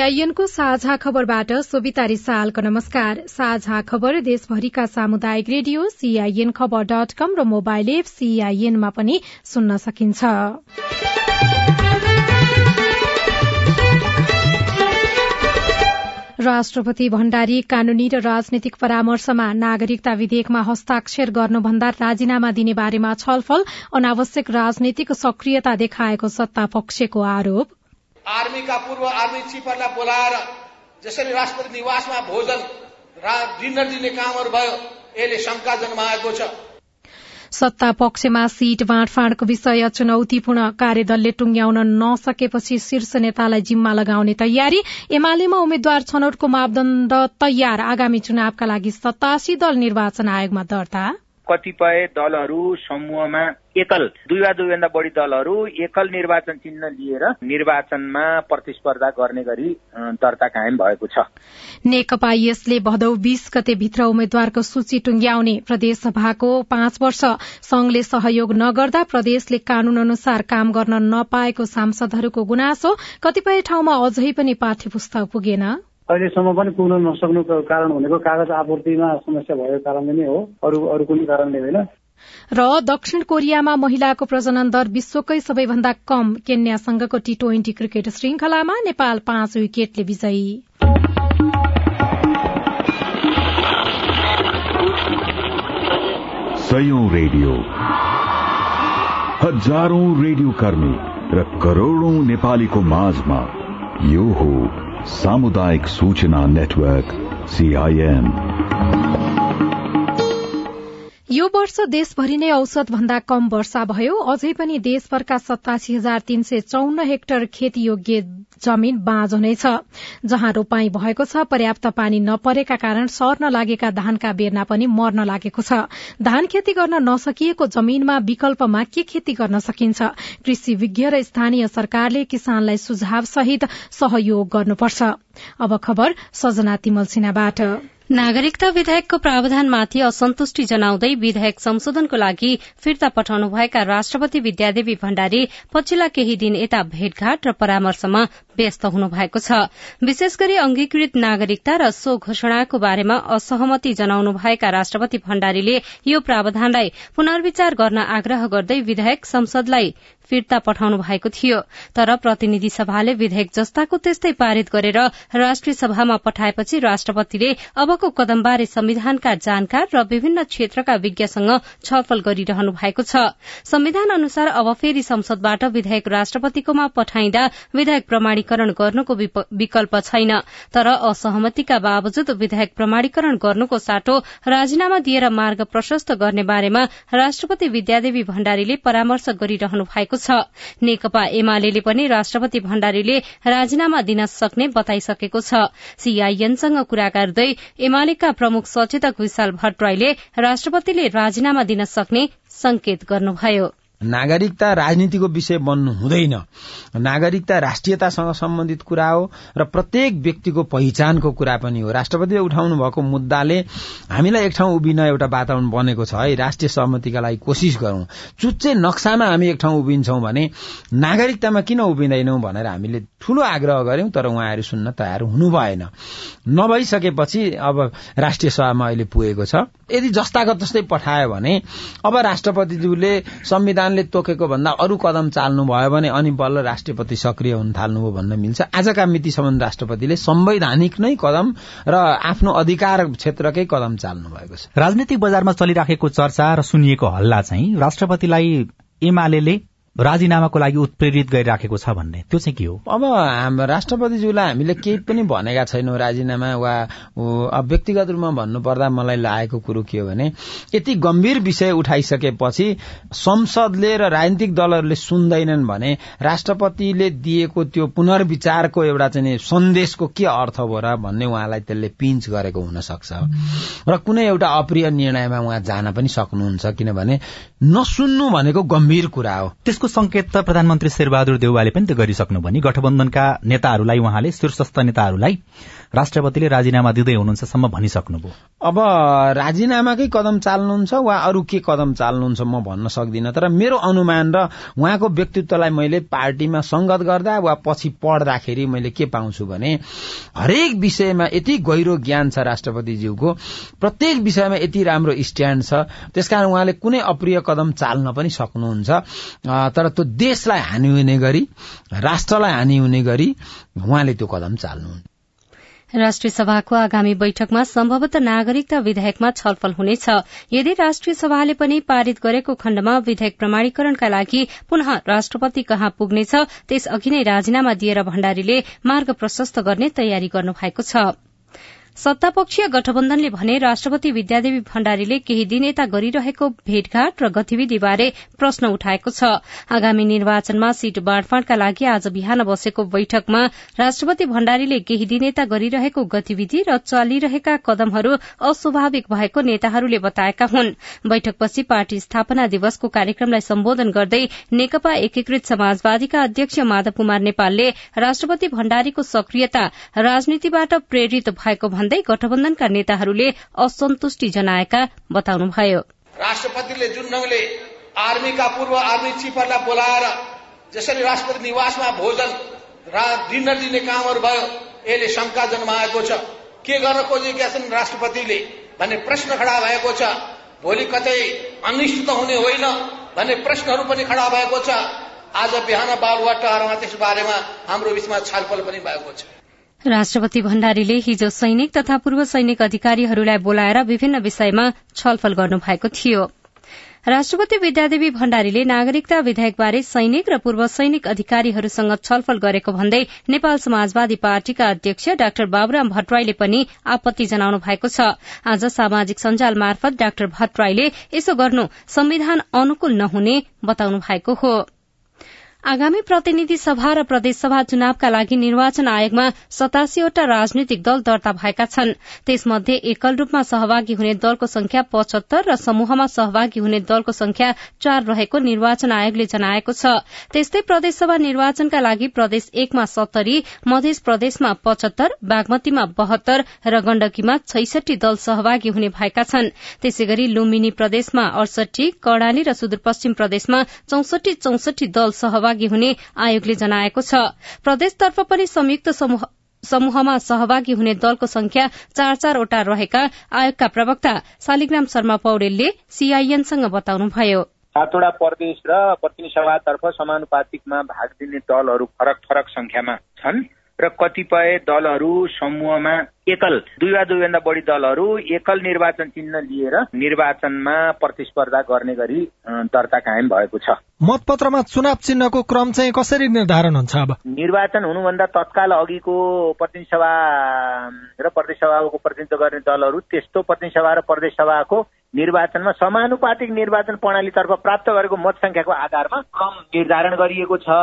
सीआईएनको साझा खबरबाट सोभिता रिसालको नमस्कार। साझा खबर देशभरिका सामुदायिक radio CIN Khabar dot com र मोबाइल एप सीआईएनमा पनि सुन्न सकिन्छ। राष्ट्रपति भण्डारी कानूनी र राजनैतिक परामर्शमा नागरिकता विधेयकमा हस्ताक्षर गर्नुभन्दा राजीनामा दिने बारेमा छलफल अनावश्यक राजनैतिक सक्रियता देखाएको सत्ता पक्षको आरोप। आर्मीका पूर्व आर्मी चिफहरूलाई बोलाएर जसरी राष्ट्रपति निवासमा भोजन डिनर दिने कामहरू भयो यसले शंका जन्माएको छ। सत्ता पक्षमा सीट बाँडफाँडको विषय चुनौतीपूर्ण कार्यदलले टुंग्याउन नसकेपछि शीर्ष नेतालाई जिम्मा लगाउने तयारी। एमालेमा उम्मेद्वार छनौटको मापदण्ड तयार। आगामी चुनावका लागि सतासी दल निर्वाचन आयोगमा दर्ता। कतिपय दलहरू समूहमा एकल दुई वा दुईभन्दा बढी दलहरू एकल निर्वाचन चिन्ह लिएर निर्वाचनमा प्रतिस्पर्धा गर्ने गरी दर्ता कायम भएको छ। नेकपा यसले भदौ बीस गते भित्र उम्मेद्वारको सूची टुंग्याउने प्रदेशसभाको पाँच वर्ष संघले सहयोग नगर्दा प्रदेशले कानून अनुसार काम गर्न नपाएको सांसदहरूको गुनासो कतिपय ठाउँमा अझै पनि पाठ्य पुस्तक पुगेन। अहिलेसम्म पनि पुग्न नसक्नुको कारण भनेको कागज आपूर्तिमा समस्या भएको कारणले नै हो अरू अरू कुनै कारणले होइन। र दक्षिण कोरियामा महिलाको प्रजनन दर विश्वकै सबैभन्दा कम केन्यासँगको टी ट्वेन्टी क्रिकेट श्रृंखलामा नेपाल पाँच विकेटले विजयी। सयौं रेडियो। हजारौं रेडियो कर्मी र करोड़ौं नेपालीको माझमा यो हो सामुदायिक सूचना नेटवर्क सीआईएन यो वर्ष देशभरि नै औसत भन्दा कम वर्षा भयो। अझै पनि देशभरका सतासी हजार तीन सय चौन्न हेक्टर खेतीयोग्य जमीन बाँझो छ। जहाँ रोपाई भएको छ पर्याप्त पानी नपरेका कारण सर्न लागेका धानका बेर्ना पनि मर्न लागेको छ। धान खेती गर्न नसकिएको जमीनमा विकल्पमा के खेती गर्न सकिन्छ? कृषि विज्ञ र स्थानीय सरकारले किसानलाई सुझाव सहित सहयोग गर्नुपर्छ। नागरिकता विधेयकको प्रावधानमाथि असन्तुष्टि जनाउँदै विधेयक संशोधनको लागि फिर्ता पठाउनुभएका राष्ट्रपति विद्यादेवी भण्डारी पछिल्ला केही दिन यता भेटघाट र परामर्शमा व्यस्त हुनु भएको छ। विशेष गरी अंगीकृत नागरिकता र सो घोषणाको बारेमा असहमति जनाउनु भएका राष्ट्रपति भण्डारीले यो प्रावधानलाई पुनर्विचार गर्न आग्रह गर्दै विधेयक संसदलाई फिर्ता पठाउनु भएको थियो। तर प्रतिनिधि सभाले विधेयक जस्ताको त्यस्तै पारित गरेर राष्ट्रिय सभामा पठाएपछि राष्ट्रपतिले अबको कदमबारे संविधानका जानकार र विभिन्न क्षेत्रका विज्ञसँग छलफल गरिरहनु भएको छ। संविधान अनुसार अब फेरि संसदबाट विधेयक राष्ट्रपतिकोमा पठाइँदा विधेयक प्रमाणीकरण गर्नुको विकल्प छैन। तर असहमतिका बावजुद विधेयक प्रमाणीकरण गर्नुको साटो राजीनामा दिएर मार्ग प्रशस्त गर्ने बारेमा राष्ट्रपति विद्यादेवी भण्डारीले परामर्श गरिरहनु भएको छ। नेकपा एमाले पनि राष्ट्रपति भण्डारीले राजीनामा दिन सक्ने बताइसकेको छ। सीआईएनसँग कुरा गर्दै एमालेका प्रमुख सचेतक विशाल भट्टराईले राष्ट्रपतिले राजीनामा दिन सक्ने संकेत गर्नुभयो। नागरिकता राजनीतिको विषय बन्नु हुँदैन। नागरिकता राष्ट्रियतासँग सम्बन्धित कुरा हो र प्रत्येक व्यक्तिको पहिचानको कुरा पनि हो। राष्ट्रपतिले उठाउनु भएको मुद्दाले हामीलाई एक ठाउँ उभिन एउटा वातावरण बनेको छ। है राष्ट्रिय सहमतिका लागि कोसिस गरौं। चुच्चे नक्सामा हामी एक ठाउँ उभिन्छौं भने नागरिकतामा किन उभिँदैनौं भनेर हामीले ठूलो आग्रह गर्यौं तर उहाँहरू सुन्न तयार हुनु भएन नभइसकेपछि अब राष्ट्रिय सभामा अहिले पुगेको छ। यदि जस्ताको तस्तै पठायो भने अब राष्ट्रपतिज्यूले संविधानले तोकेको भन्दा अरू कदम चाल्नु भयो भने अनि बल्ल राष्ट्रपति सक्रिय हुन थाल्नुभयो भन्न मिल्छ। आजका मितिसम्म राष्ट्रपतिले संवैधानिक नै कदम र आफ्नो अधिकार क्षेत्रकै कदम चाल्नु भएको छ। राजनीतिक बजारमा चलिराखेको चर्चा र सुनिएको हल्ला चाहिँ राष्ट्रपतिलाई एमाले राजीनामाको लागि उत्प्रेरित गरिराखेको छ भन्ने। त्यो चाहिँ के हो? अब हाम्रो राष्ट्रपतिज्यूलाई हामीले केही पनि भनेका छैनौँ राजीनामा वा व्यक्तिगत रूपमा भन्नुपर्दा मलाई लागेको कुरो के हो भने यति गम्भीर विषय उठाइसकेपछि संसदले र राजनीतिक दलहरूले सुन्दैनन् भने राष्ट्रपतिले दिएको त्यो पुनर्विचारको एउटा चाहिँ सन्देशको के अर्थ हो र भन्ने उहाँलाई त्यसले पिन्च गरेको हुन सक्छ र कुनै एउटा अप्रिय निर्णयमा उहाँ जान पनि सक्नुहुन्छ किनभने नसुन्नु भनेको गम्भीर कुरा हो। त्यसको संकेत त प्रधानमन्त्री शेरबहादुर देउवाले पनि त गरिसक्नु भने गठबन्धनका नेताहरूलाई उहाँले शीर्षस्थ नेताहरूलाई राष्ट्रपतिले राजीनामा दिँदै हुनुहुन्छसम्म भनिसक्नुभयो। अब राजीनामाकै कदम चाल्नुहुन्छ वा अरू के कदम चाल्नुहुन्छ म भन्न सक्दिनँ। तर मेरो अनुमान र उहाँको व्यक्तित्वलाई मैले पार्टीमा संगत गर्दा वा पछि पढ्दाखेरि मैले के पाउँछु भने हरेक विषयमा यति गहिरो ज्ञान छ राष्ट्रपतिज्यूको। प्रत्येक विषयमा यति राम्रो स्ट्यान्ड छ। त्यसकारण उहाँले कुनै अप्रिय कदम चाल्न पनि सक्नुहुन्छ। तर त्यो देशलाई हानि हुने गरी राष्ट्रलाई हानि हुने गरी उहाँले त्यो कदम चाल्नुहुन्छ। राष्ट्रिय सभाको आगामी बैठकमा सम्भवतः नागरिकता विधेयकमा छलफल हुनेछ। यदि राष्ट्रिय सभाले पनि पारित गरेको खण्डमा विधेयक प्रमाणीकरणका लागि पुनः राष्ट्रपति कहाँ पुग्नेछ त्यसअघि नै राजीनामा दिएर भण्डारीले मार्ग प्रशस्त गर्ने तयारी गर्नुभएको छ। सत्तापक्षीय गठबन्धनले भने राष्ट्रपति विद्यादेवी भण्डारीले केही दिन यता गरिरहेको भेटघाट र गतिविधिबारे प्रश्न उठाएको छ। आगामी निर्वाचनमा सीट बाँडफाँडका लागि आज बिहान बसेको बैठकमा राष्ट्रपति भण्डारीले केही दिन यता गरिरहेको गतिविधि र चलिरहेका कदमहरू अस्वाभाविक भएको नेताहरूले बताएका हुन्। बैठकपछि पार्टी स्थापना दिवसको कार्यक्रमलाई सम्बोधन गर्दै नेकपा एकीकृत समाजवादीका अध्यक्ष माधव कुमार नेपालले राष्ट्रपति भण्डारीको सक्रियता राजनीतिबाट प्रेरित भएको भन्दै गठबन्धनका नेताहरूले असन्तुष्टि जनाएका बताउनुभयो। राष्ट्रपतिले जुन ढंगले आर्मीका पूर्व आर्मी चिफहरूलाई बोलाएर जसरी राष्ट्रपति निवासमा भोजन डिनर दिने कामहरू भयो यसले शंका जन्माएको छ। के गर्न खोजेका छन् राष्ट्रपतिले भन्ने प्रश्न खडा भएको छ। भोलि कतै अनिष्ट त हुने होइन भन्ने प्रश्नहरू पनि खडा भएको छ। आज बिहान बालुवाटारमा त्यस बारेमा हाम्रो बीचमा छलफल पनि भएको छ। राष्ट्रपति भण्डारीले हिजो सैनिक तथा पूर्व सैनिक अधिकारीहरूलाई बोलाएर विभिन्न विषयमा छलफल गर्नुभएको थियो। राष्ट्रपति विद्यादेवी भण्डारीले नागरिकता विधेयकबारे सैनिक र पूर्व सैनिक अधिकारीहरूसँग छलफल गरेको भन्दै नेपाल समाजवादी पार्टीका अध्यक्ष डाक्टर बाबुराम भट्टराईले पनि आपत्ति जनाउनु भएको छ। आज सामाजिक सञ्जाल मार्फत डाक्टर भट्टराईले यसो गर्नु संविधान अनुकूल नहुने बताउनु भएको हो। आगामी प्रतिनिधि सभा र प्रदेशसभा चुनावका लागि निर्वाचन आयोगमा सतासीवटा राजनैतिक दल दर्ता भएका छन्। त्यसमध्ये एकल रूपमा सहभागी हुने दलको संख्या पचहत्तर र समूहमा सहभागी हुने दलको संख्या चार रहेको निर्वाचन आयोगले जनाएको छ। त्यस्तै प्रदेशसभा निर्वाचनका लागि प्रदेश एकमा सत्तरी मध्य प्रदेशमा पचहत्तर बागमतीमा बहत्तर र गण्डकीमा छैसठी दल सहभागी हुने भएका छन्। त्यसै गरी लुम्बिनी प्रदेशमा अडसठी कर्णाली र सुदूरपश्चिम प्रदेशमा चौसठी चौसठी दल सहभागी सहभागी हुने आयोगले जनाएको छ। प्रदेशतर्फ पनि संयुक्त समूहमा सहभागी हुने दलको संख्या चार चारवटा रहेका आयोगका प्रवक्ता शालिग्राम शर्मा पौडेलले सीआईएनसँग बताउनुभयो। सातवटा प्रदेश र प्रतिनिधि सभातर्फ समानुपातिकमा भाग दिने दलहरू फरक फरक संख्यामा छन्। र कतिपय दलहरू समूहमा एकल दुई वा दुईभन्दा बढी दलहरू एकल निर्वाचन चिन्ह लिएर निर्वाचनमा प्रतिस्पर्धा गर्ने गरी दर्ता कायम भएको छ। मतपत्रमा चुनाव चिन्हको क्रम चाहिँ कसरी निर्धारण हुन्छ अब? निर्वाचन हुनुभन्दा तत्काल अघिको प्रतिनिधि सभा र प्रदेश सभाको प्रतिनिधित्व गर्ने दलहरू त्यस्तो प्रतिनिधि सभा र प्रदेश सभाको निर्वाचनमा समानुपातिक निर्वाचन प्रणालीतर्फ प्राप्त गरेको मत संख्याको आधारमा क्रम निर्धारण गरिएको छ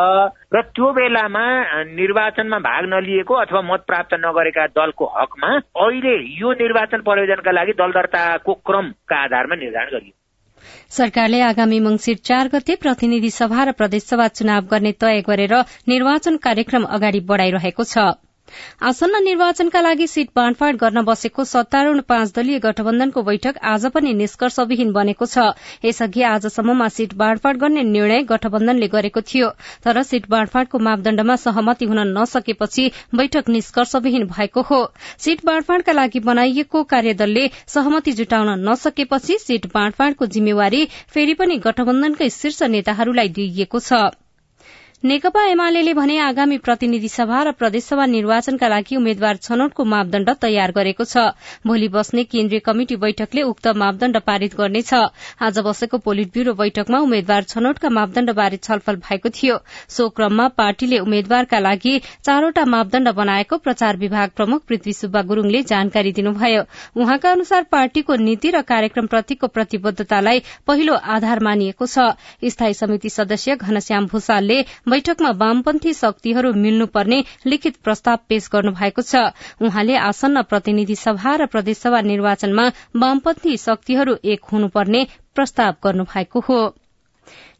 र त्यो बेलामा निर्वाचनमा भाग नलिएको अथवा मत प्राप्त नगरेका दलको हकमा अहिले यो निर्वाचन प्रयोजनका लागि दल दर्ताको क्रमका आधारमा निर्धारण गरियो। सरकारले आगामी मंगिर चार गते प्रतिनिधि सभा र प्रदेशसभा चुनाव गर्ने तय गरेर निर्वाचन कार्यक्रम अगाडि बढ़ाइरहेको छ। आसन्न निर्वाचनका लागि सीट बाँडफाँड गर्न बसेको सत्तारूढ़ पाँच दलीय गठबन्धनको बैठक आज पनि निष्कर्षविहीन बनेको छ। यसअघि आजसम्ममा सीट बाँडफाँड गर्ने निर्णय गठबन्धनले गरेको थियो तर सीट बाँडफाँडको मापदण्डमा सहमति हुन नसकेपछि बैठक निष्कर्षविहीन भएको हो। सीट बाँडफाँडका लागि बनाइएको कार्यदलले सहमति जुटाउन नसकेपछि सीट बाँडफाँडको जिम्मेवारी फेरि पनि गठबन्धनकै शीर्ष नेताहरूलाई दिइएको छ। नेकपा एमाले भने आगामी प्रतिनिधि सभा र प्रदेशसभा निर्वाचनका लागि उम्मेद्वार छनौटको मापदण्ड तयार गरेको छ। भोलि बस्ने केन्द्रीय कमिटि बैठकले उक्त मापदण्ड पारित गर्नेछ। आज बसेको पोलिट ब्यूरो बैठकमा उम्मेद्वार छनौटका मापदण्डबारे छलफल भएको थियो। सो क्रममा पार्टीले उम्मेद्वारका लागि चारवटा मापदण्ड बनाएको प्रचार विभाग प्रमुख पृथ्वी सुब्बा गुरूङले जानकारी दिनुभयो। उहाँका अनुसार पार्टीको नीति र कार्यक्रमप्रतिको प्रतिबद्धतालाई पहिलो आधार मानिएको छ। स्थायी समिति सदस्य घनश्याम भूषालले बैठकमा वामपन्थी शक्तिहरू मिल्नुपर्ने लिखित प्रस्ताव पेश गर्नु भएको छ। उहाँले आसन्न प्रतिनिधि सभा र प्रदेशसभा निर्वाचनमा वामपन्थी शक्तिहरू एक हुनुपर्ने प्रस्ताव गर्नु भएको हो।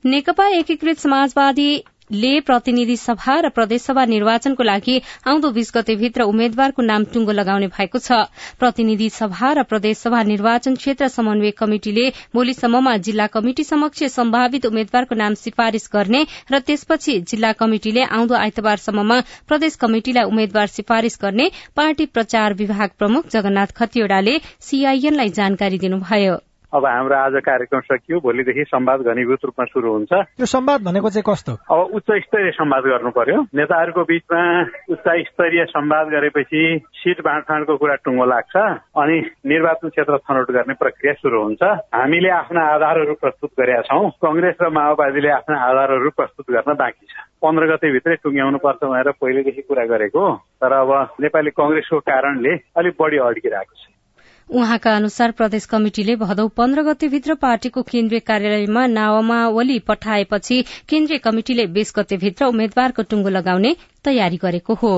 नेकपा एकीकृत समाजवादी ले प्रतिनिधि सभा र प्रदेशसभा निर्वाचनको लागि आउँदो बीस गतेभित्र उम्मेद्वारको नाम टुङ्गो लगाउने भएको छ। प्रतिनिधि सभा र प्रदेशसभा निर्वाचन क्षेत्र समन्वय कमिटिले भोलिसम्ममा जिल्ला कमिटि समक्ष सम्भावित उम्मेद्वारको नाम सिफारिश गर्ने र त्यसपछि जिल्ला कमिटिले आउँदो आइतबारसम्ममा प्रदेश कमिटिलाई उम्मेद्वार सिफारिश गर्ने पार्टी प्रचार विभाग प्रमुख जगन्नाथ खतिवड़ाले सीआईएनलाई जानकारी दिनुभयो। अब हाम्रो आज कार्यक्रम सकियो। भोलिदेखि संवाद घनीभूत रूपमा शुरू हुन्छ। यो संवाद भनेको चाहिँ कस्तो? अब उच्च स्तरीय संवाद गर्नु पर्यो। नेताहरूको बीचमा उच्च स्तरीय संवाद गरेपछि सिट बाँडफाँडको कुरा टुङ्गो लाग्छ अनि निर्वाचन क्षेत्र छनौट गर्ने प्रक्रिया शुरू हुन्छ। हामीले आफ्ना आधारहरू प्रस्तुत गरेका छौँ। कंग्रेस र माओवादीले आफ्ना आधारहरू प्रस्तुत गर्न बाँकी छ। पन्ध्र गतेभित्रै टुङ्ग्याउनु पर्छ भनेर पहिलेदेखि कुरा गरेको तर अब नेपाली कंग्रेसको कारणले अलिक बढी अड्किरहेको छ। उहाँका अनुसार प्रदेश कमिटिले भदौ पन्ध्र गतेभित्र पार्टीको केन्द्रीय कार्यालयमा नावमावली पठाएपछि केन्द्रीय कमिटिले बीस गतेभित्र उम्मेद्वारको टुङ्गो लगाउने तयारी गरेको हो।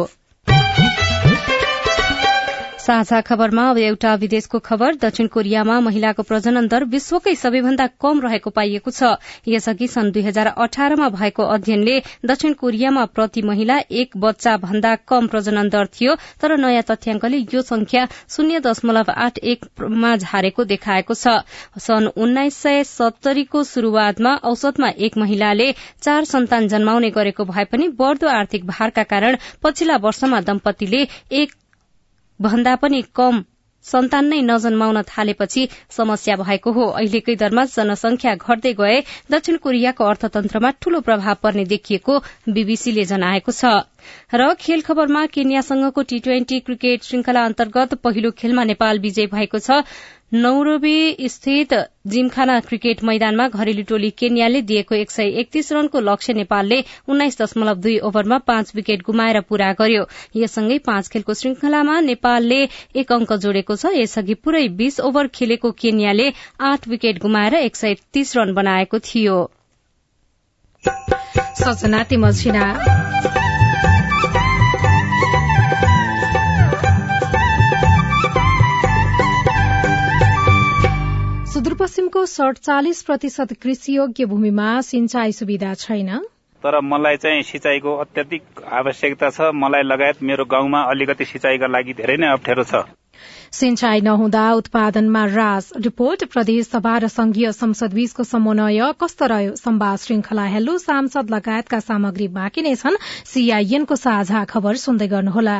साझा खबरमा अब एउटा विदेशको खबर दक्षिण कोरियामा महिलाको प्रजनन दर विश्वकै सबैभन्दा कम रहेको पाइएको छ। यसअघि सन् दुई हजार अठारमा भएको अध्ययनले दक्षिण कोरियामा प्रति महिला एक बच्चा भन्दा कम प्रजनन दर थियो तर नयाँ तथ्याङ्कले यो संख्या शून्य दशमलव आठ एकमा झारेको देखाएको छ। सन् उन्नाइस सय सत्तरीको शुरूआतमा औसतमा एक महिलाले चार सन्तान जन्माउने गरेको भए पनि बढ़दो आर्थिक भारका कारण पछिल्ला वर्षमा दम्पतिले एक भन्दा पनि कम सन्तान नै नजन्माउन थालेपछि समस्या भएको हो। अहिलेकै दरमा जनसंख्या घट्दै गए दक्षिण कोरियाको अर्थतन्त्रमा ठूलो प्रभाव पर्ने देखिएको बीबीसीले जनाएको छ। र खेल खबरमा केन्यासँगको टी ट्वेन्टी क्रिकेट श्रृंखला अन्तर्गत पहिलो खेलमा नेपाल विजय भएको छ। नौरोबी स्थित जिमखाना क्रिकेट मैदानमा घरेलु टोली केन्याले दिएको एक सय एकतीस रनको लक्ष्य नेपालले उन्नाइस दशमलव दुई ओभरमा पाँच विकेट गुमाएर पूरा गर्यो। यससँगै पाँच खेलको श्रृंखलामा नेपालले एक अंक जोडेको छ। यसअघि पूरै बीस ओभर खेलेको केन्याले आठ विकेट गुमाएर एक सय तीस रन बनाएको थियो। सुदूरपश्चिमको सडचालिस प्रतिशत कृषियोग्य भूमिमा सिंचाई सुविधा छैन। तर मलाई चाहिँ सिंचाईको अत्याधिक आवश्यकता छ। मलाई लगायत मेरो गाउँमा अलिकति सिंचाईका लागि धेरै नै अप्ठ्यारो छ। सिंचाई नहुँदा उत्पादनमा रास रिपोर्ट प्रदेश सभा र संघीय संसद बीचको समन्वय कस्तो रह्यो? संवाद श्रृंखला हेलो सांसद लगायतका सामग्री बाँकी नै छन्। सीआईएनको साझा खबर सुन्दै गर्नुहोला।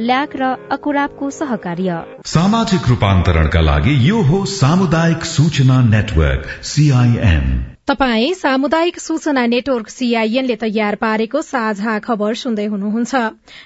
ल्याक र अकुराबको सहकार्य। सामाजिक रूपान्तरणका लागि यो हो सामुदायिक सूचना नेटवर्क सीआईएन तपाई सामुदायिक सूचना नेटवर्क सीआईएनले तयार पारेको साझा खबर सुन्दै हुनुहुन्छ।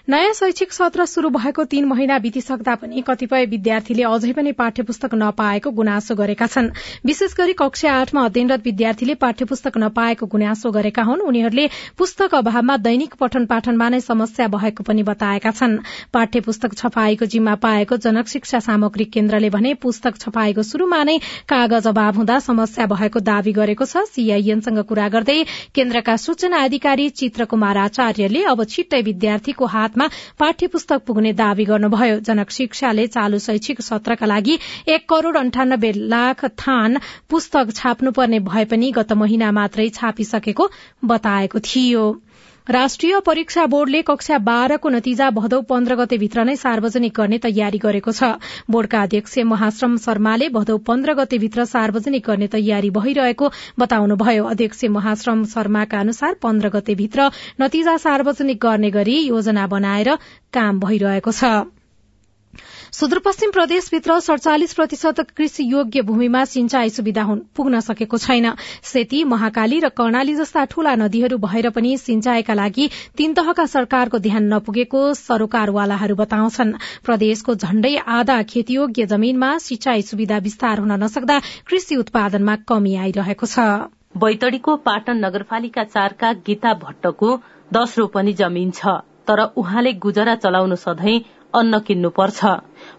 नयाँ शैक्षिक सत्र शुरू भएको तीन महिना बितिसक्दा पनि कतिपय विद्यार्थीले अझै पनि पाठ्य पुस्तक नपाएको गुनासो गरेका छन्। विशेष गरी कक्षा आठमा अध्ययनरत विद्यार्थीले पाठ्य पुस्तक नपाएको गुनासो गरेका हुन्। उनीहरूले पुस्तक अभावमा दैनिक पठन पाठनमा नै समस्या भएको पनि बताएका छन्। पाठ्य पुस्तक छपाईको जिम्मा पाएको जनक शिक्षा सामग्री केन्द्रले भने पुस्तक छपाईको शुरूमा नै कागज अभाव हुँदा समस्या भएको दावी गरेको छ। सीआईएनसँग कुरा गर्दै केन्द्रका सूचना अधिकारी चित्र कुमार आचार्यले अब छिट्टै विद्यार्थीको हातमा पाठ्य पुस्तक पुग्ने दावी गर्नुभयो। जनक शिक्षाले चालू शैक्षिक सत्रका लागि एक करोड़ अन्ठानब्बे लाख थान पुस्तक छाप्नुपर्ने भए पनि गत महिना मात्रै छापिसकेको बताएको थियो। राष्ट्रिय परीक्षा बोर्डले कक्षा बाह्रको नतिजा भदौ पन्ध्र गते भित्र नै सार्वजनिक गर्ने तयारी गरेको छ। बोर्डका अध्यक्ष महाश्रम शर्माले भदौ पन्ध्र गते भित्र सार्वजनिक गर्ने तयारी भइरहेको बताउनुभयो। अध्यक्ष महाश्रम शर्माका अनुसार पन्ध्र गते भित्र नतिजा सार्वजनिक गर्ने गरी योजना बनाएर काम भइरहेको छ। सुदूरपश्चिम प्रदेशभित्र सड़चालिस प्रतिशत कृषि योग्य भूमिमा सिंचाई सुविधा पुग्न सकेको छैन। सेती महाकाली र कर्णाली जस्ता ठूला नदीहरू भएर पनि सिंचाईका लागि तीन तहका सरकारको ध्यान नपुगेको सरोकारवालाहरू बताउँछन्। प्रदेशको झण्डै आधा खेतीयोग्य जमीनमा सिंचाई सुविधा विस्तार हुन नसक्दा कृषि उत्पादनमा कमी आइरहेको छ। बैतडीको पाटन नगरपालिका चारका गीता भट्टको दश रोपनी जमीन छ तर उहाँले गुजरा चलाउनु सधैँ अन्न किन्नु पर्छ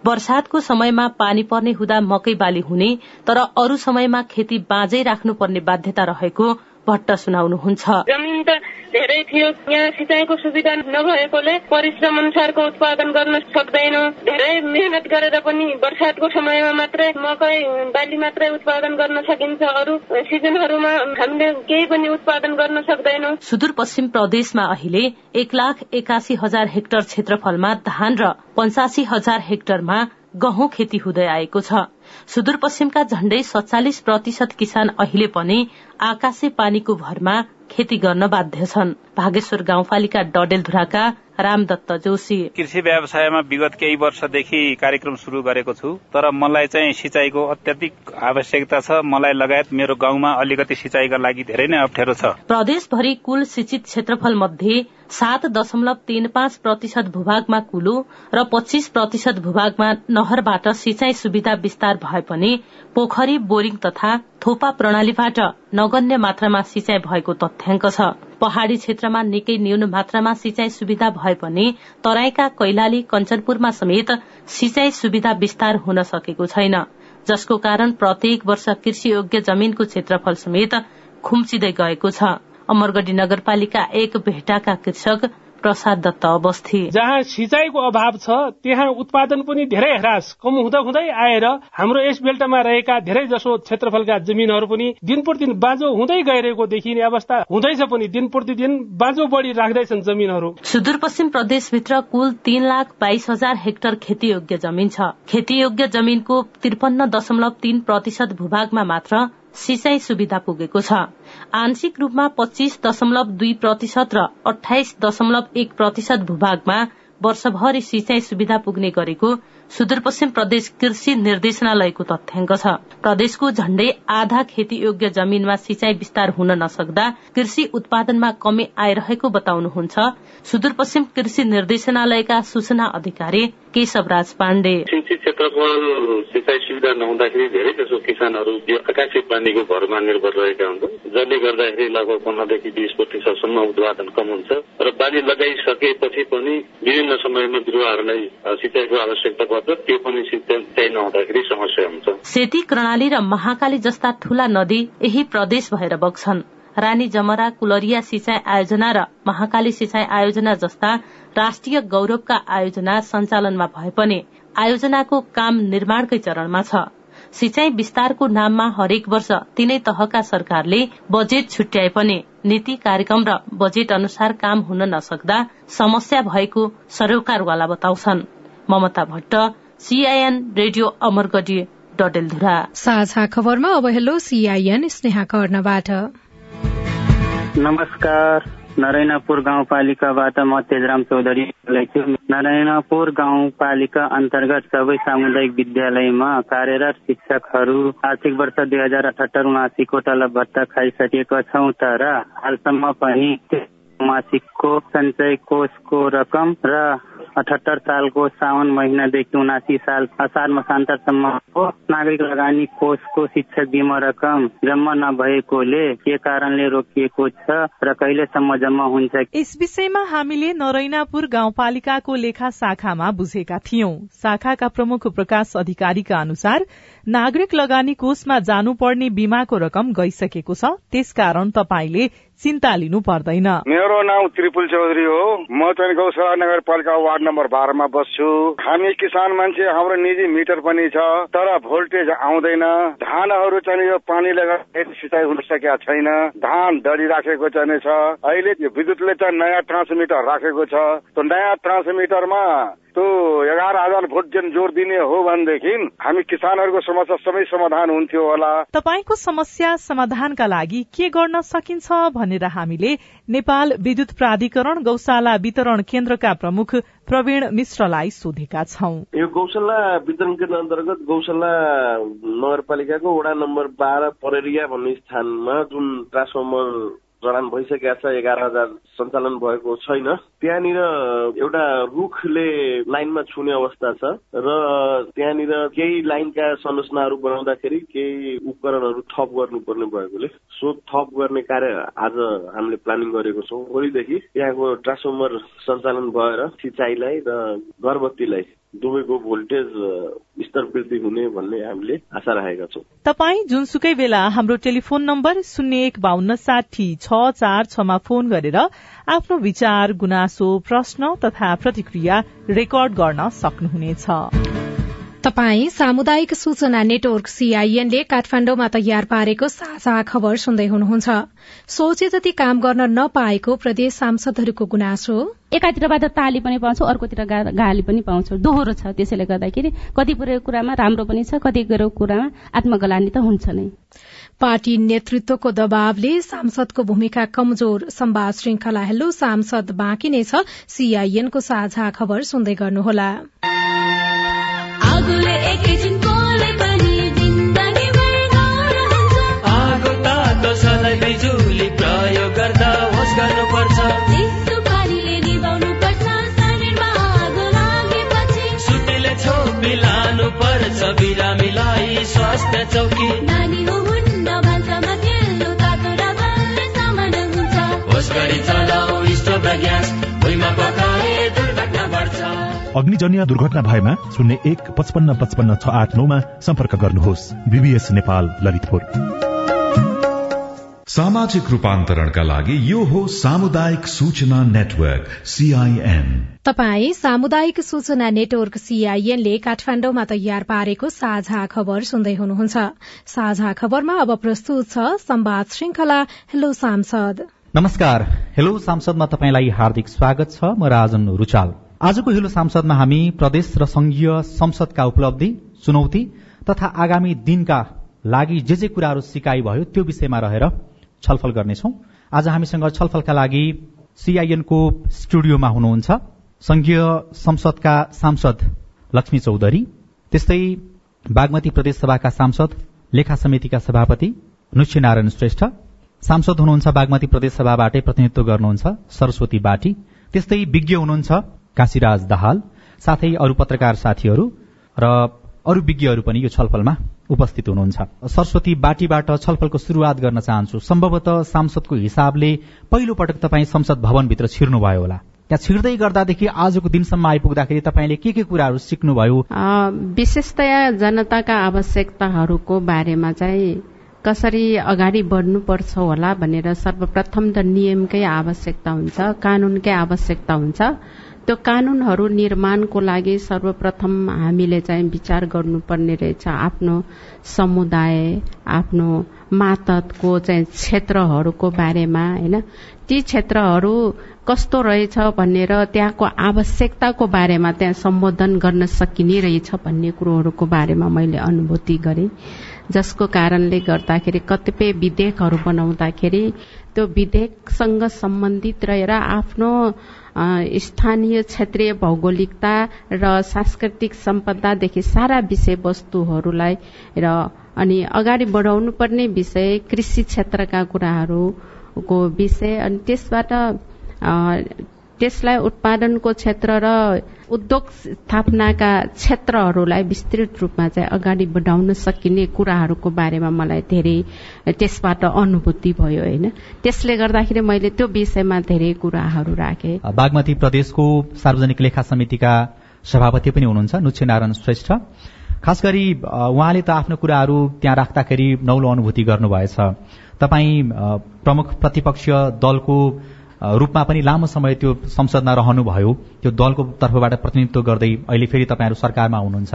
वर्षातको समयमा पानी पर्ने हुँदा मकै बाली हुने तर अरू समयमा खेती बाँझै राख्नुपर्ने बाध्यता रहेको भट्ट सुनाउनुहुन्छ। जमिन त धेरै थियो। यहाँ सिँचाइको सुविधा नभएकोले परिश्रम अनुसारको उत्पादन गर्न सक्दैनौ। धेरै मेहनत गरेर पनि वर्षातको समयमा मात्रै मकै बाली मात्रै उत्पादन गर्न सकिन्छ। अरू सिजनहरूमा हामीले केही पनि उत्पादन गर्न सक्दैनौ। सुदूरपश्चिम प्रदेशमा अहिले एक लाख एकासी हजार हेक्टर क्षेत्रफलमा धान र पञ्चासी हजार हेक्टरमा गहुँ खेती हुँदै आएको छ। सुदूरपश्चिमका झण्डै सत्तालिस प्रतिशत किसान अहिले पनि आकाशे पानीको भरमा खेती गर्न बाध्य छन्। भागेश्वर गाउँपालिका डडेलधुराका रामदत्त जोशी। कृषि व्यवसायमा विगत केही वर्षदेखि कार्यक्रम शुरू गरेको छु तर मलाई चाहिँ सिंचाईको अत्याधिक आवश्यकता छ। मलाई लगायत मेरो गाउँमा अलिकति सिंचाईका लागि धेरै नै अप्ठ्यारो छ। प्रदेशभरि कुल सिंचित क्षेत्रफल मध्ये सात दशमलव तीन पाँच प्रतिशत भूभागमा कुलो र पच्चीस प्रतिशत भूभागमा नहरबाट सिंचाई सुविधा विस्तार भए पनि पोखरी बोरिङ तथा थोपा प्रणालीबाट नगण्य मात्रामा सिंचाई भएको तथ्याङ्क छ। पहाड़ी क्षेत्रमा निकै न्यून मात्रामा सिंचाई सुविधा भए पनि तराईका कैलाली कञ्चनपुरमा समेत सिंचाई सुविधा विस्तार हुन सकेको छैन। जसको कारण प्रत्येक वर्ष कृषि योग्य जमीनको क्षेत्रफल समेत खुम्चिँदै गएको छ। अमरगढ़ी नगरपालिका एक भेटाका कृषक प्रसाद दत्त अवस्थी जहाँ सिंचाईको अभाव छ त्यहाँ उत्पादन पनि धेरै ह्रास कम हुँदा हुँदै आएर हाम्रो यस बेल्टमा रहेका धेरै जसो क्षेत्रफलका जमिनहरू पनि दिन प्रतिदिन बाँझो हुँदै गइरहेको देखिने अवस्था हुँदैछ पनि। दिन प्रतिदिन बाँझो बढी राख्दैछन् जमिनहरू। सुदूरपश्चिम प्रदेशभित्र कुल तीन लाख बाइस हजार हेक्टर खेतीयोग्य जमिन छ। खेतीयोग्य जमिनको त्रिपन्न दशमलव तीन प्रतिशत भूभागमा मात्र सिंचाई सुविधा पुगेको छ। आंशिक रूपमा पच्चीस दशमलव दुई प्रतिशत र अठाइस दशमलव एक प्रतिशत भूभागमा वर्षभरि सिंचाई सुविधा पुग्ने गरेको सुदूरपश्चिम प्रदेश कृषि निर्देशनालयको तथ्याङ्क छ। प्रदेशको झण्डै आधा खेती योग्य जमीनमा सिंचाई विस्तार हुन नसक्दा कृषि उत्पादनमा कमी आइरहेको बताउनुहुन्छ सुदूरपश्चिम कृषि निर्देशनालयका सूचना अधिकारी केशव राज पाण्डे। सिंचित क्षेत्रफल सिंचाई सुविधा नहुँदाखेरि धेरै जसो किसानहरू आकाशीय पानीको भरमा निर्भर रहेका हुन्छन्। जसले गर्दाखेरि लगभग पन्ध्रदेखि बिस प्रतिशतसम्म उत्पादन कम हुन्छ र बाली लगाइसकेपछि पनि विभिन्न समयमा बिरुवाहरूलाई सिंचाईको आवश्यकता त्यो पनि सिंचाई नहुँदाखेरि सेती कर्णाली र महाकाली जस्ता ठूला नदी यही प्रदेश भएर बग्छन्। रानी जमरा कुलरिया सिंचाई आयोजना र महाकाली सिंचाई आयोजना जस्ता राष्ट्रिय गौरवका आयोजना सञ्चालनमा भए पनि आयोजनाको काम निर्माणकै चरणमा छ। सिंचाई विस्तारको नाममा हरेक वर्ष तीनै तहका सरकारले बजेट छुट्याए पनि नीति कार्यक्रम र बजेट अनुसार काम हुन नसक्दा समस्या भएको सरोकारवाला बताउँछन्। Mamata Bhatt CIN radio Amargadhi Dadeldhura. साझा खबरमा अब हेलो सीआईएन स्नेहा कर्णबाट। नमस्कार नारायणपुर गाउँपालिकाबाट म तेजराम चौधरी बोलेको नारायणपुर गाउँपालिका अन्तर्गत सबै सामुदायिक विद्यालयमा कार्यरत शिक्षकहरू आर्थिक वर्ष दुई हजार अठहत्तर उनासीको तलब भत्ता खाइसकेका छौँ तर हालसम्म पनि मासिकको सञ्चय कोषको रकम र अठहत्तर सालको साउन महिनादेखि उनासी साल असार मसान्तरसम्मको नागरिक लगानी कोषको शिक्षक बिमा रकम जम्मा नभएकोले के कारणले रोकिएको छ र कहिलेसम्म जम्मा हुन्छ? यस विषयमा हामीले नरैनापुर गाउँपालिकाको लेखा शाखामा बुझेका थियौं। शाखाका प्रमुख प्रकाश अधिकारीका अनुसार नागरिक लगानी कोषमा जानुपर्ने बिमाको रकम गइसकेको छ। त्यसकारण तपाईँले चिन्ता लिनु पर्दैन। मेरो नाम त्रिपुल चौधरी हो। म चाहिँ गौशाला नगरपालिका वार्ड नम्बर बाह्रमा बस्छु। हामी किसान मान्छे हाम्रो निजी मिटर पनि छ तर भोल्टेज आउँदैन। धानहरू चाहिँ यो पानीले गर्दा सिँचाइ हुन सकेका छैन। धान डढी राखेको चाहिँ छ। अहिले विद्युतले चाहिँ नयाँ ट्रान्समिटर राखेको छ। त्यो नयाँ ट्रान्समिटरमा त्यो एघार हजार भोट जुन जोड दिने हो भनेदेखि हामी किसानहरूको समस्या सबै समाधान हुन्थ्यो होला। तपाईँको समस्या समाधानका लागि के गर्न सकिन्छ भनेर हामीले नेपाल विद्युत प्राधिकरण गौशाला वितरण केन्द्रका प्रमुख प्रवीण मिश्रलाई सोधेका छौं। यो गौशाला वितरण केन्द्र अन्तर्गत गौशाला नगरपालिकाको वडा नम्बर बाह्र परेरिया भन्ने स्थानमा जुन ट्रान्सफर्मर जडान भइसकेका छ एघार हजार सञ्चालन भएको छैन। त्यहाँनिर एउटा रुखले लाइनमा छुने अवस्था छ र त्यहाँनिर केही लाइनका संरचनाहरू बनाउँदाखेरि केही उपकरणहरू थप गर्नुपर्ने भएकोले। सो थप गर्ने कार्य आज हामीले प्लानिङ गरेको छौँ। भोलिदेखि त्यहाँको ट्रान्सफर्मर सञ्चालन भएर सिँचाइलाई र घरबत्तीलाई दुवैको भोल्टेज स्तर वृद्धि हुने भन्ने हामीले आशा राखेका छौँ। तपाईँ जुनसुकै बेला हाम्रो टेलिफोन नम्बर शून्य एक बान्न साठी छ चार छमा फोन गरेर आफ्नो विचार गुनासो प्रश्न तथा प्रतिक्रिया रेकर्ड गर्न सक्नुहुनेछ। तपाई सामुदायिक सूचना नेटवर्क सीआईएनले काठमाण्डुमा तयार पारेको साझा खबर सुन्दै हुनुहुन्छ। सोचे जति काम गर्न नपाएको प्रदेश सांसदहरूको गुनासो। एकातिरबाट ताली पनि पाउँछौ अर्कोतिर गाली पनि पाउँछौ। दोहोरो छ त्यसैले गर्दाखेरि कति कुरामा राम्रो पनि छ कति कुरामा आत्मगलानी त हुन्छ नै। पार्टी नेतृत्वको दबावले सांसदको भूमिका कमजोर संवाद श्रृंखला हेलो सांसद बाँकी नै छ। सीआईएनको साझा खबर सुन्दै गर्नुहोला। बिरामीलाई स्वास्थ्य चौकी। नानी हो हुन्न खेल्नु तातो र बल्ने सामान हुन्छ। होस् गरी चलाऊ स्टोभ ग्यास। अग्निजन्य दुर्घटना भएमा शून्य एक पचपन्न पचपन्न छ आठ नौमा सम्पर्क गर्नुहोस्। बीबीएस नेपाल ललितपुर। सामाजिक रूपान्तरणका लागि यो हो सामुदायिक सूचना नेटवर्क सीआईएन तपाई सामुदायिक सूचना नेटवर्क सीआईएनले काठमाण्डुमा तयार पारेको साझा खबर सुन्दै हुनुहुन्छ। साझा खबरमा अब प्रस्तुत छ संवाद श्रृंखला हेलो सांसद। नमस्कार। हेलो सांसदमा तपाईँलाई हार्दिक स्वागत छ। म राजन रुचाल। आजको हिलो सांसदमा हामी प्रदेश र संघीय संसदका उपलब्धि चुनौती तथा आगामी दिनका लागि जे जे कुराहरू सिकाइ भयो त्यो विषयमा रहेर छलफल गर्नेछौ। आज हामीसँग छलफलका लागि सीआईएनको स्टुडियोमा हुनुहुन्छ संघीय संसदका सांसद लक्ष्मी चौधरी त्यस्तै बागमती प्रदेश सभाका सांसद लेखा समितिका सभापति नारायण श्रेष्ठ सांसद हुनुहुन्छ बागमती प्रदेश सभाबाटै प्रतिनिधित्व गर्नुहुन्छ सरस्वती बाटी त्यस्तै विज्ञ हुनुहुन्छ काशीराज दाहाल साथै अरू पत्रकार साथीहरू र अरू विज्ञहरू पनि यो छलफलमा उपस्थित हुनुहुन्छ। सरस्वती बाटीबाट छलफलको शुरूआत गर्न चाहन्छु। सम्भवतः सांसदको हिसाबले पहिलो पटक तपाईँ संसद भवनभित्र छिर्नुभयो होला। त्यहाँ छिर्दै गर्दादेखि आजको दिनसम्म आइपुग्दाखेरि तपाईँले के के कुराहरू सिक्नुभयो? विशेषतया जनताका आवश्यकताहरूको बारेमा चाहिँ कसरी अगाडि बढ्नुपर्छ होला भनेर सर्वप्रथम त नियमकै आवश्यकता हुन्छ कानूनकै आवश्यकता हुन्छ। त्यो कानूनहरू निर्माणको लागि सर्वप्रथम हामीले चाहिँ विचार गर्नुपर्ने रहेछ। आफ्नो समुदाय आफ्नो मातको चाहिँ क्षेत्रहरूको बारेमा होइन? ती क्षेत्रहरू कस्तो रहेछ भनेर त्यहाँको आवश्यकताको बारेमा त्यहाँ सम्बोधन गर्न सकिने रहेछ भन्ने कुरोहरूको बारेमा मैले अनुभूति गरेँ। जसको कारणले गर्दाखेरि कतिपय विधेयकहरू बनाउँदाखेरि त्यो विधेयकसँग सम्बन्धित रहेर आफ्नो स्थानीय क्षेत्रीय भौगोलिकता र सांस्कृतिक सम्पदादेखि सारा विषयवस्तुहरूलाई र अनि अगाडि बढाउनु पर्ने विषय कृषि क्षेत्रका कुराहरूको विषय अनि त्यसबाट त्यसलाई उत्पादनको क्षेत्र र उद्योग स्थापनाका क्षेत्रहरूलाई विस्तृत रूपमा चाहिँ अगाडि बढाउन सकिने कुराहरूको बारेमा मलाई धेरै त्यसबाट अनुभूति भयो होइन। त्यसले गर्दाखेरि मैले त्यो विषयमा धेरै कुराहरू राखेँ। बागमती प्रदेशको सार्वजनिक लेखा समितिका सभापति पनि हुनुहुन्छ नुच्छे नारायण श्रेष्ठ। खास गरी उहाँले त आफ्नो कुराहरू त्यहाँ राख्दाखेरि नौलो अनुभूति गर्नुभएछ। तपाईँ प्रमुख प्रतिपक्षीय दलको रूपमा पनि लामो समय त्यो संसदमा रहनुभयो। त्यो दलको तर्फबाट प्रतिनिधित्व गर्दै अहिले फेरि तपाईँहरू सरकारमा हुनुहुन्छ।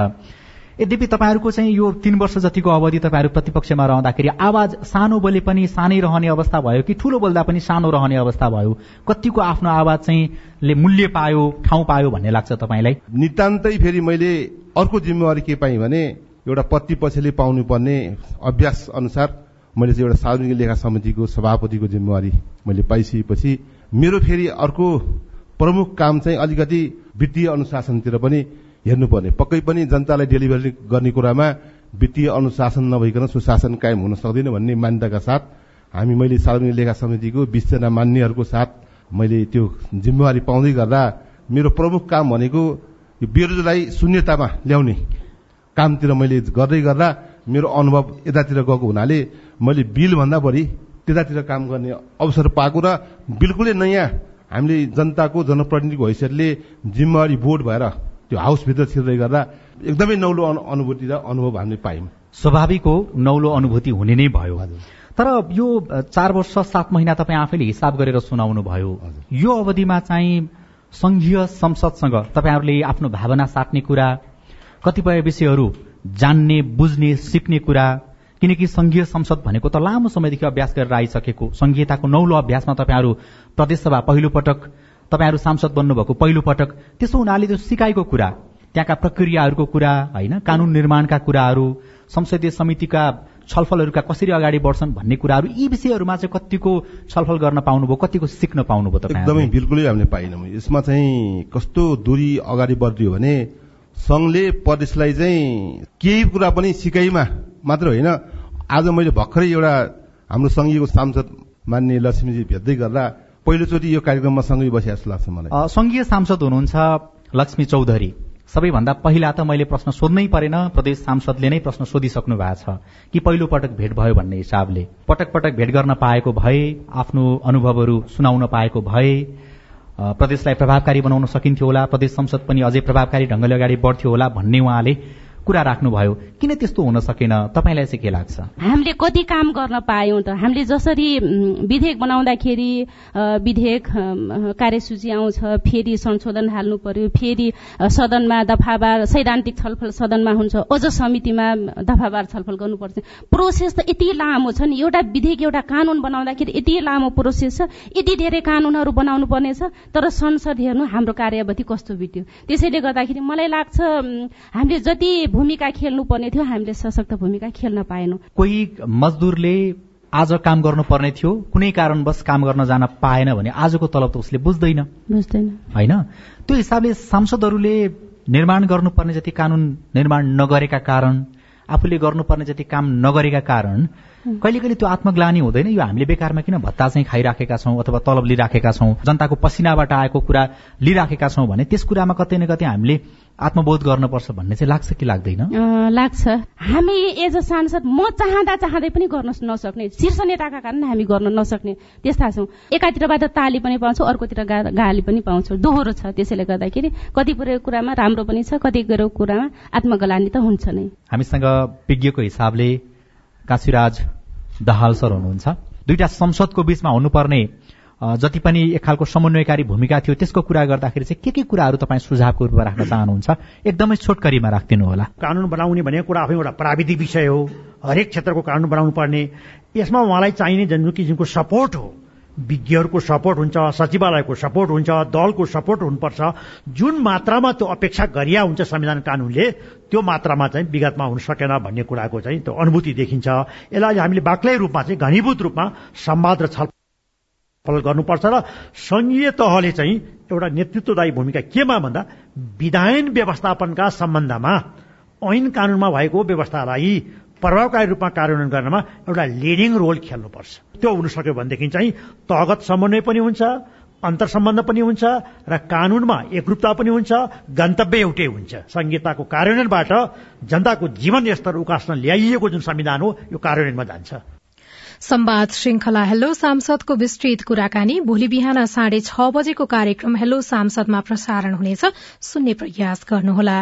यद्यपि तपाईँहरूको चाहिँ यो तीन वर्ष जतिको अवधि तपाईँहरू प्रतिपक्षमा रहँदाखेरि आवाज सानो बोले पनि सानै रहने अवस्था भयो कि ठूलो बोल्दा पनि सानो रहने अवस्था भयो? कतिको आफ्नो आवाज चाहिँ ले मूल्य पायो ठाउँ पायो भन्ने लाग्छ तपाईँलाई? नितान्तै फेरि मैले अर्को जिम्मेवारी के पाएँ भने एउटा प्रतिपक्षले पाउनु पर्ने अभ्यास अनुसार मैले चाहिँ एउटा सार्वजनिक लेखा समितिको सभापतिको जिम्मेवारी मैले पाइसकेपछि मेरो फेरि अर्को प्रमुख काम चाहिँ अलिकति वित्तीय अनुशासनतिर पनि हेर्नुपर्ने। पक्कै पनि जनतालाई डेलिभरी गर्ने कुरामा वित्तीय अनुशासन नभइकन सुशासन कायम हुन सक्दैन भन्ने मान्यताका साथ हामी मैले सार्वजनिक लेखा समितिको बिसजना मान्यहरूको साथ मैले त्यो जिम्मेवारी पाउँदै गर्दा मेरो प्रमुख काम भनेको यो विरोधलाई शून्यतामा ल्याउने कामतिर मैले गर्दै गर्दा मेरो अनुभव यतातिर गएको हुनाले मैले बिलभन्दा बढी त्यतातिर काम गर्ने अवसर पाएको र बिल्कुलै नयाँ हामीले जनताको जनप्रतिनिधिको हैसियतले जिम्मेवारी बोर्ड भएर त्यो हाउसभित्र छिर्दै गर्दा एकदमै नौलो अनुभूति र अनुभव हामीले पायौँ। स्वाभाविक हो नौलो अनुभूति हुने नै भयो। तर यो चार वर्ष सात महिना तपाईँ आफैले हिसाब गरेर सुनाउनु भयो। यो अवधिमा चाहिँ संघीय संसदसँग तपाईँहरूले आफ्नो भावना साट्ने कुरा कतिपय विषयहरू जान्ने बुझ्ने सिक्ने कुरा किनकि संघीय संसद भनेको त लामो समयदेखि अभ्यास गरेर आइसकेको संघीयताको नौलो अभ्यासमा तपाईँहरू प्रदेशसभा पहिलो पटक तपाईँहरू सांसद बन्नुभएको पहिलो पटक त्यसो हुनाले त्यो सिकाइको कुरा त्यहाँका प्रक्रियाहरूको कुरा होइन कानून निर्माणका कुराहरू संसदीय समितिका छलफलहरूका कसरी अगाडि बढ्छन् भन्ने कुराहरू यी विषयहरूमा चाहिँ कतिको छलफल गर्न पाउनुभयो कतिको सिक्न पाउनुभयो तपाईँ एकदमै बिल्कुलै हामीले पाइनौँ यसमा चाहिँ कस्तो दूरी अगाडि बढिदियो भने संघले प्रदेशलाई चाहिँ केही कुरा पनि सिकाइमा मात्र होइन आज मैले भर्खरै एउटा हाम्रो सङ्घीयको सांसद मान्य लक्ष्मीजी भेट्दै गर्दा पहिलोचोटि यो कार्यक्रममा सँगै बसिया जस्तो लाग्छ मलाई। सङ्घीय सांसद हुनुहुन्छ लक्ष्मी चौधरी। सबैभन्दा पहिला त मैले प्रश्न सोध्नै परेन प्रदेश सांसदले नै प्रश्न सोधिसक्नु भएको छ कि पहिलो पटक भेट भयो भन्ने हिसाबले। पटक पटक भेट गर्न पाएको भए आफ्नो अनुभवहरू सुनाउन पाएको भए प्रदेशलाई प्रभावकारी बनाउन सकिन्थ्यो होला प्रदेश संसद पनि अझै प्रभावकारी ढंगले अगाडि बढ्थ्यो होला भन्ने उहाँले कुरा राख्नुभयो किन त्यस्तो हुन सकेन? तपाईँलाई चाहिँ के लाग्छ? हामीले कति काम गर्न पायौँ त। हामीले जसरी विधेयक बनाउँदाखेरि विधेयक कार्यसूची आउँछ फेरि संशोधन हाल्नु पर्यो फेरि सदनमा दफाबार सैद्धान्तिक छलफल सदनमा हुन्छ अझ समितिमा दफाबार छलफल गर्नुपर्छ। प्रोसेस त यति लामो छ नि एउटा विधेयक एउटा कानून बनाउँदाखेरि यति लामो प्रोसेस छ यति धेरै कानूनहरू बनाउनु पर्नेछ तर संसद हेर्नु हाम्रो कार्यवधि कस्तो बित्यो। त्यसैले गर्दाखेरि मलाई लाग्छ हामीले जति भूमिका खेल्नु पर्ने थियो हामीले सशक्त भूमिका खेल्न पाएनौँ। कोही मजदुरले आज काम गर्नुपर्ने थियो कुनै कारणवश काम गर्न जान पाएन भने आजको तलब त उसले बुझ्दैन। बुझ्दैन। होइन? त्यो हिसाबले सांसदहरूले निर्माण गर्नुपर्ने जति कानून निर्माण नगरेका कारण आफूले गर्नुपर्ने जति काम नगरेका कारण कहिले कहिले त्यो आत्मग्लानी हुँदैन। यो हामीले बेकारमा किन भत्ता चाहिँ खाइराखेका छौँ अथवा तलब लिइराखेका छौँ? जनताको पसिनाबाट आएको कुरा लिइराखेका छौँ भने त्यस कुरामा कतै न कतै हामीले आत्मबोध गर्नुपर्छ भन्ने चाहिँ लाग्छ कि लाग्दैन? लाग्छ। हामी एज अ सांसद म चाहँदा चाहँदै पनि गर्न नसक्ने शीर्ष नेताका कारण हामी गर्न नसक्ने त्यस्ता छौँ। एकातिरबाट ताली पनि पाउँछौँ अर्कोतिर गाली पनि पाउँछौँ। दोहोरो छ त्यसैले गर्दाखेरि कति कुरामा राम्रो पनि छ कति कुरामा आत्मगलानी त हुन्छ नै। हामीसँग विज्ञको हिसाबले काशीराज दहाल सर हुनुहुन्छ। दुईटा संसदको बीचमा हुनुपर्ने जति पनि एक खालको समन्वयकारी भूमिका थियो त्यसको कुरा गर्दाखेरि चाहिँ के के कुराहरू तपाईँ सुझावको रूपमा राख्न चाहनुहुन्छ? एकदमै छोटकरीमा राखिदिनु होला। कानून बनाउने भनेको कुरा आफै एउटा प्राविधिक विषय हो हरेक क्षेत्रको कानून बनाउनु पर्ने यसमा उहाँलाई चाहिने जुन किसिमको सपोर्ट हो। विज्ञहरूको सपोर्ट हुन्छ सचिवालयको सपोर्ट हुन्छ दलको सपोर्ट हुनुपर्छ। जुन मात्रामा त्यो अपेक्षा गरिया हुन्छ संविधान कानूनले त्यो मात्रामा चाहिँ विगतमा हुन सकेन भन्ने कुराको चाहिँ त्यो अनुभूति देखिन्छ। यसलाई हामीले बाक्लै रूपमा चाहिँ घनीभूत रूपमा संवाद र छलफल गर्नुपर्छ र संघीय तहले चाहिँ एउटा नेतृत्वदायी भूमिका केमा भन्दा विधायन व्यवस्थापनका सम्बन्धमा ऐन कानूनमा भएको व्यवस्थालाई प्रभावकारी रूपमा कार्यान्वयन गर्नमा एउटा लिडिङ रोल खेल्नुपर्छ। त्यो हुन सक्यो भनेदेखि चाहिँ तहगत समन्वय पनि हुन्छ अन्तर सम्बन्ध पनि हुन्छ र कानूनमा एकरूपता पनि हुन्छ गन्तव्य एउटै हुन्छ। संहिताको कार्यान्वयनबाट जनताको जीवन स्तर उकास्न ल्याइएको जुन संविधान हो यो कार्यान्वयनमा जान्छ। संवाद श्रृंखला हेलो सांसदको विस्तृत कुराकानी। भोलि बिहान साढे छ बजेको कार्यक्रम हेलो सांसदमा प्रसारण हुनेछ। सुन्ने प्रयास गर्नुहोला।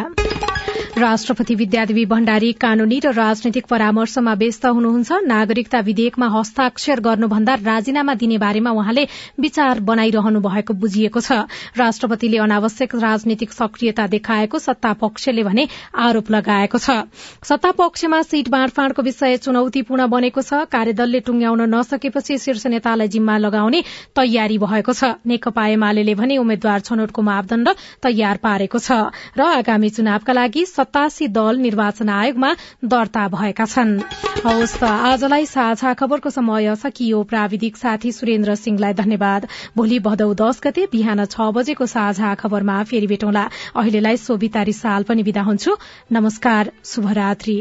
राष्ट्रपति विद्यादेवी भण्डारी कानूनी र राजनैतिक परामर्शमा व्यस्त हुनुहुन्छ। नागरिकता विधेयकमा हस्ताक्षर गर्नुभन्दा राजीनामा दिने बारेमा उहाँले विचार बनाइरहनु भएको बुझिएको छ। राष्ट्रपतिले अनावश्यक राजनीतिक सक्रियता देखाएको सत्ता पक्षले भने आरोप लगाएको छ। सत्ता पक्षमा सीट बाँडफाँडको विषय चुनौतीपूर्ण बनेको छ। कार्यदलले टुंग्याउन नसकेपछि शीर्ष नेतालाई जिम्मा लगाउने तयारी भएको छ। नेकपा एमाले भने उम्मेद्वार छनौटको मापदण्ड तयार पारेको छ। र आगामी चुनावका लागि सतासी दल निर्वाचन आयोगमा दर्ता भएका छन्। आजलाई साझा खबरको समय सकियो। प्राविधिक साथी सुरेन्द्र सिंहलाई धन्यवाद। भोलि भदौ दस गते बिहान छ बजेको साझा खबरमा फेरि भेटौँला। अहिलेलाई सोभिता रिसाल पनि विदा हुन्छु। नमस्कार शुभरात्री।